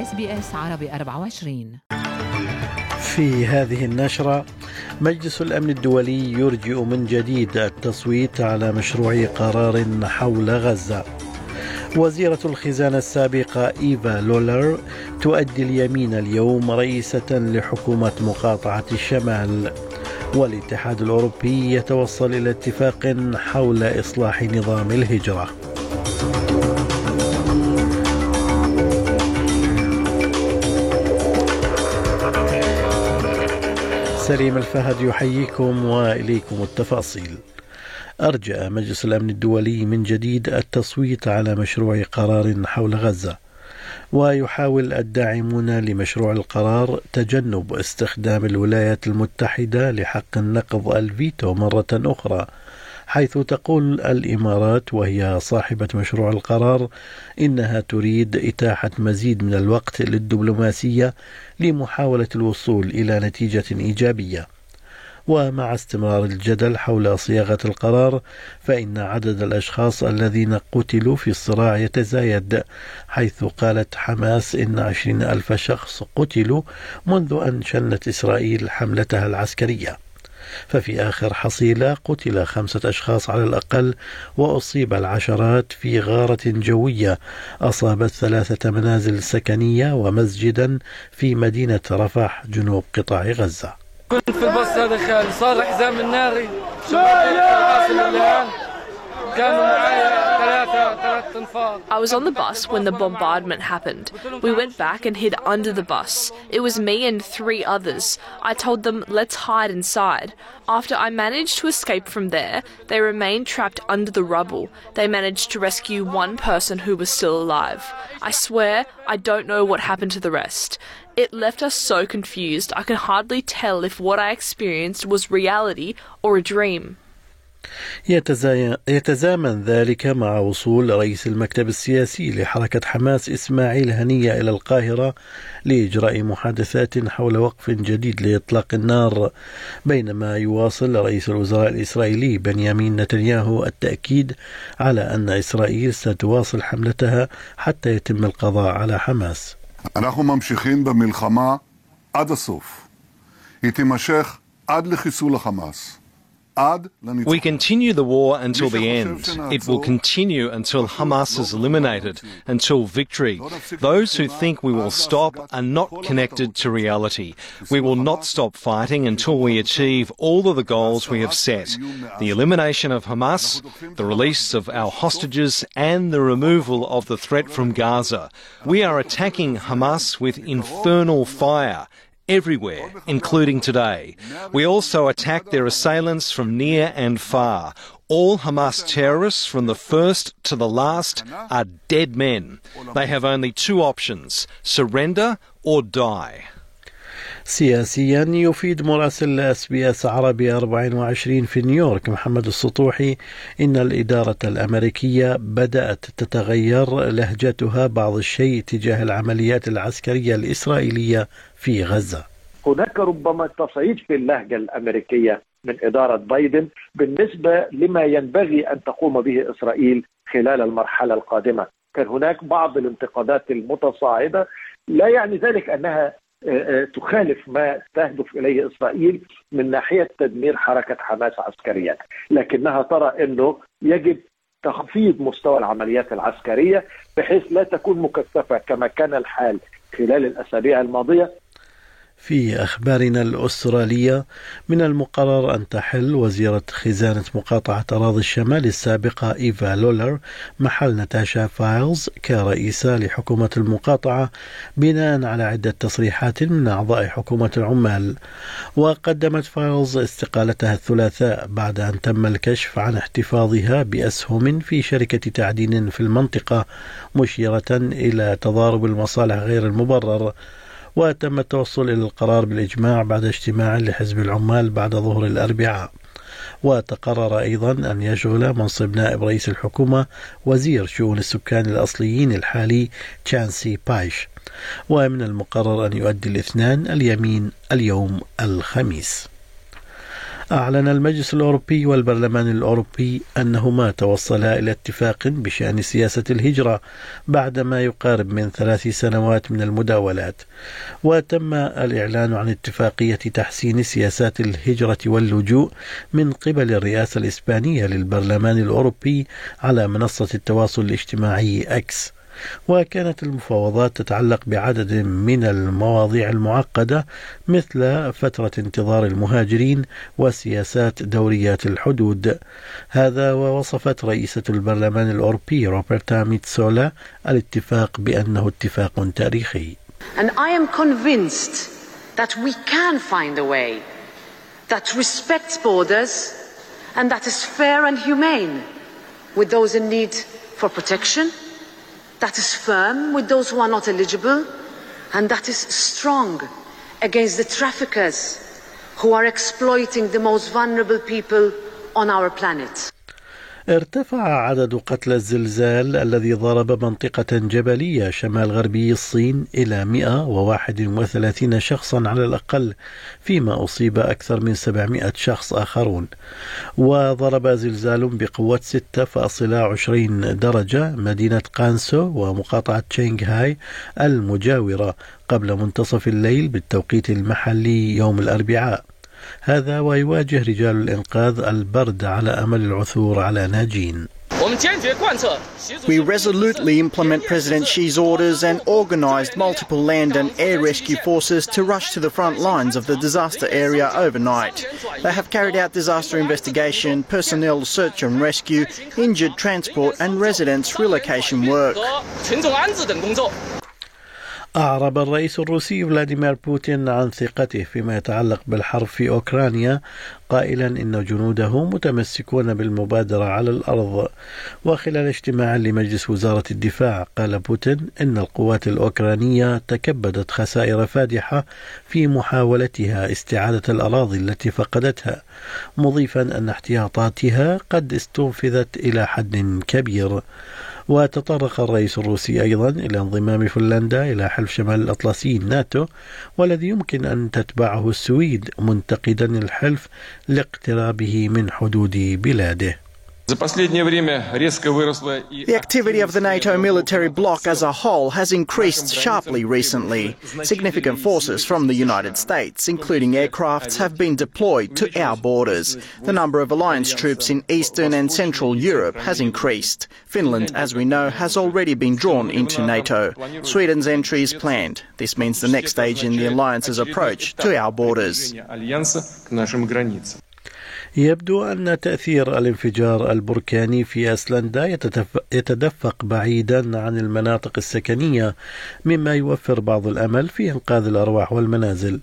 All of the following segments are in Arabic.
SBS عربي 24 في هذه النشرة مجلس الأمن الدولي يرجئ من جديد التصويت على مشروع قرار حول غزة. وزيرة الخزانة السابقة إيفا لولر تؤدي اليمين اليوم رئيسة لحكومة مقاطعة الشمال. والاتحاد الأوروبي يتوصل إلى اتفاق حول إصلاح نظام الهجرة. سليم الفهد يحييكم وإليكم التفاصيل. ارجأ مجلس الأمن الدولي من جديد التصويت على مشروع قرار حول غزة. ويحاول الداعمون لمشروع القرار تجنب استخدام الولايات المتحدة لحق النقض الفيتو مرة أخرى حيث تقول الإمارات وهي صاحبة مشروع القرار إنها تريد إتاحة مزيد من الوقت للدبلوماسية لمحاولة الوصول إلى نتيجة إيجابية. ومع استمرار الجدل حول صياغة القرار فإن عدد الأشخاص الذين قتلوا في الصراع يتزايد حيث قالت حماس إن عشرين ألف شخص قتلوا منذ أن شنت إسرائيل حملتها العسكرية. ففي آخر حصيلة قتل خمسة أشخاص على الأقل وأصيب العشرات في غارة جوية. أصابت ثلاثة منازل سكنية ومسجدا في مدينة رفح جنوب قطاع غزة. كنت في الباص هذا خالي صار حزام الناري شباب كانوا معايا. I was on the bus when the bombardment happened. We went back and hid under the bus. It was me and three others. I told them, let's hide inside. After I managed to escape from there, they remained trapped under the rubble. They managed to rescue one person who was still alive. I swear, I don't know what happened to the rest. It left us so confused, I can hardly tell if what I experienced was reality or a dream. يتزامن ذلك مع وصول رئيس المكتب السياسي لحركة حماس إسماعيل هنية إلى القاهرة لإجراء محادثات حول وقف جديد لإطلاق النار بينما يواصل رئيس الوزراء الإسرائيلي بنيامين نتنياهو التأكيد على أن إسرائيل ستواصل حملتها حتى يتم القضاء على حماس אנחנו ממשיכים במלחמה עד הסוף. היא תימשך עד לחיסול החמאס. We continue the war until the end. It will continue until Hamas is eliminated, until victory. Those who think we will stop are not connected to reality. We will not stop fighting until we achieve all of the goals we have set. the elimination of Hamas, the release of our hostages, and the removal of the threat from Gaza. We are attacking Hamas with infernal fire everywhere, including today. We also attack their assailants from near and far. All Hamas terrorists, from the first to the last, are dead men. They have only two options surrender or die. سياسيا يفيد مراسل SBS عربي 24 في نيويورك محمد السطوحي إن الإدارة الأمريكية بدأت تتغير لهجتها بعض الشيء تجاه العمليات العسكرية الإسرائيلية في غزة. هناك ربما تصعيد في اللهجة الأمريكية من إدارة بايدن بالنسبة لما ينبغي أن تقوم به إسرائيل خلال المرحلة القادمة، كان هناك بعض الانتقادات المتصاعدة لا يعني ذلك أنها تخالف ما تهدف إليه إسرائيل من ناحية تدمير حركة حماس عسكريا، لكنها ترى إنه يجب تخفيض مستوى العمليات العسكرية بحيث لا تكون مكثفة كما كان الحال خلال الأسابيع الماضية. في أخبارنا الأسترالية. من المقرر أن تحل وزيرة خزانة مقاطعة أراضي الشمال السابقة إيفا لولر محل ناتاشا فايلز كرئيسة لحكومة المقاطعة بناء على عدة تصريحات من أعضاء حكومة العمال. وقدمت فايلز استقالتها الثلاثاء بعد أن تم الكشف عن احتفاظها بأسهم في شركة تعدين في المنطقة مشيرة إلى تضارب المصالح غير المبرر. وتم التوصل إلى القرار بالإجماع بعد اجتماع لحزب العمال بعد ظهر الأربعاء. وتقرر أيضا أن يشغل منصب نائب رئيس الحكومة وزير شؤون السكان الأصليين الحالي تشانسي بايش. ومن المقرر أن يؤدي الاثنان اليمين اليوم الخميس. أعلن المجلس الأوروبي والبرلمان الأوروبي أنهما توصلا إلى اتفاق بشأن سياسة الهجرة بعد ما يقارب من ثلاث سنوات من المداولات. وتم الإعلان عن اتفاقية تحسين سياسات الهجرة واللجوء من قبل الرئاسة الإسبانية للبرلمان الأوروبي على منصة التواصل الاجتماعي أكس. وكانت المفاوضات تتعلق بعدد من المواضيع المعقدة مثل فترة انتظار المهاجرين وسياسات دوريات الحدود. هذا ووصفت رئيسة البرلمان الأوروبي روبرتا ميتسولا الاتفاق بأنه اتفاق تاريخي. And I am convinced that we can find a way that respects borders and that is fair and humane with those in need for protection that is firm with those who are not eligible, and that is strong against the traffickers who are exploiting the most vulnerable people on our planet. ارتفع عدد قتلى الزلزال الذي ضرب منطقة جبلية شمال غربي الصين إلى 131 شخصا على الأقل فيما أصيب أكثر من 700 شخص آخرون. وضرب زلزال بقوة 6.20 درجة مدينة قانسو ومقاطعة تشينغهاي المجاورة قبل منتصف الليل بالتوقيت المحلي يوم الأربعاء. هذا ويواجه رجال الإنقاذ البرد على أمل العثور على ناجين We resolutely implement President Xi's orders and organised multiple land and air rescue forces to rush to the front lines of the disaster area overnight. They have carried out disaster investigation, personnel search and rescue, injured transport and residents relocation work. أعرب الرئيس الروسي فلاديمير بوتين عن ثقته فيما يتعلق بالحرب في أوكرانيا قائلا إن جنوده متمسكون بالمبادرة على الأرض. وخلال اجتماع لمجلس وزارة الدفاع قال بوتين إن القوات الأوكرانية تكبدت خسائر فادحة في محاولتها استعادة الأراضي التي فقدتها مضيفا أن احتياطاتها قد استنفذت إلى حد كبير. وتطرق الرئيس الروسي أيضا إلى انضمام فنلندا إلى حلف شمال الأطلسي ناتو والذي يمكن أن تتبعه السويد منتقدا الحلف لاقترابه من حدود بلاده. The activity of the NATO military bloc as a whole has increased sharply recently. Significant forces from the United States, including aircrafts, have been deployed to our borders. The number of alliance troops in Eastern and Central Europe has increased. Finland, as we know, has already been drawn into NATO. Sweden's entry is planned. This means the next stage in the alliance's approach to our borders. يبدو أن تأثير الانفجار البركاني في أيسلندا يتدفق بعيدا عن المناطق السكنية مما يوفر بعض الأمل في إنقاذ الأرواح والمنازل.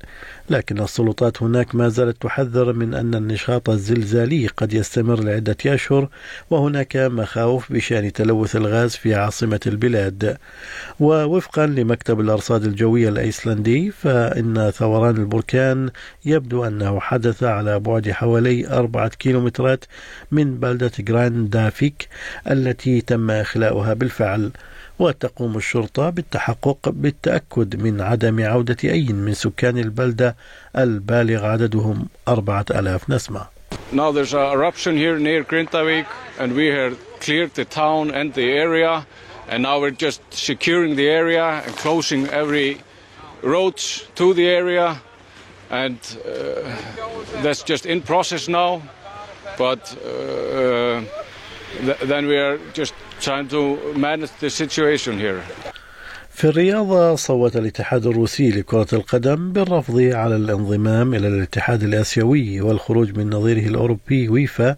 لكن السلطات هناك ما زالت تحذر من أن النشاط الزلزالي قد يستمر لعدة أشهر وهناك مخاوف بشأن تلوث الغاز في عاصمة البلاد. ووفقا لمكتب الأرصاد الجوية الأيسلندي فإن ثوران البركان يبدو أنه حدث على بعد حوالي أربعة كيلومترات من بلدة جريندافيك التي تم إخلاؤها بالفعل وتقوم الشرطة بالتحقق بالتأكد من عدم عودة أي من سكان البلدة البالغ عددهم أربعة ألاف نسمة Now there's an eruption here near Grintavik and we have cleared the town and the area and now we're just securing the area and closing every road to the area and uh, that's just in process now but uh, th then we are just trying to manage the situation here. في الرياضة صوت الاتحاد الروسي لكرة القدم بالرفض على الانضمام إلى الاتحاد الآسيوي والخروج من نظيره الأوروبي ويفا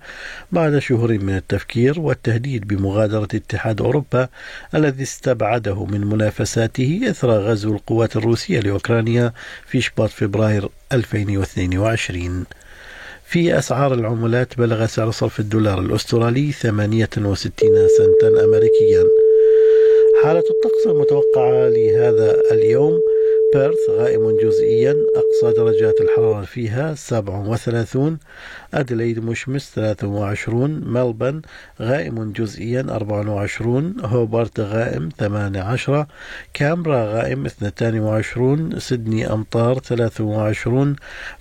بعد شهور من التفكير والتهديد بمغادرة اتحاد أوروبا الذي استبعده من منافساته إثر غزو القوات الروسية لأوكرانيا في شباط فبراير 2022 في أسعار العملات بلغ سعر صرف الدولار الأسترالي 68 سنتا أمريكيا. حالة الطقس المتوقعة لهذا اليوم. بيرث غائم جزئيا أقصى درجات الحرارة فيها 37 أدليد مشمس 23 ملبن غائم جزئيا 24 هوبرت غائم 18 كامبرا غائم 22 سيدني أمطار 23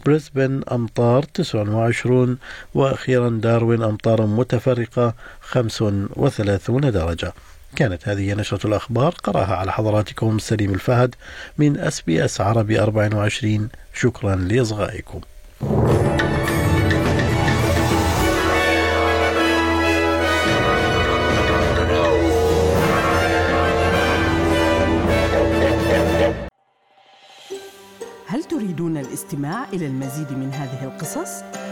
بريسبن أمطار 29 وأخيرا داروين أمطار متفرقة 35 درجة. كانت هذه نشرة الأخبار قرأها على حضراتكم سليم الفهد من أس بي أس عربي 24 شكرا لإصغائكم هل تريدون الاستماع إلى المزيد من هذه القصص؟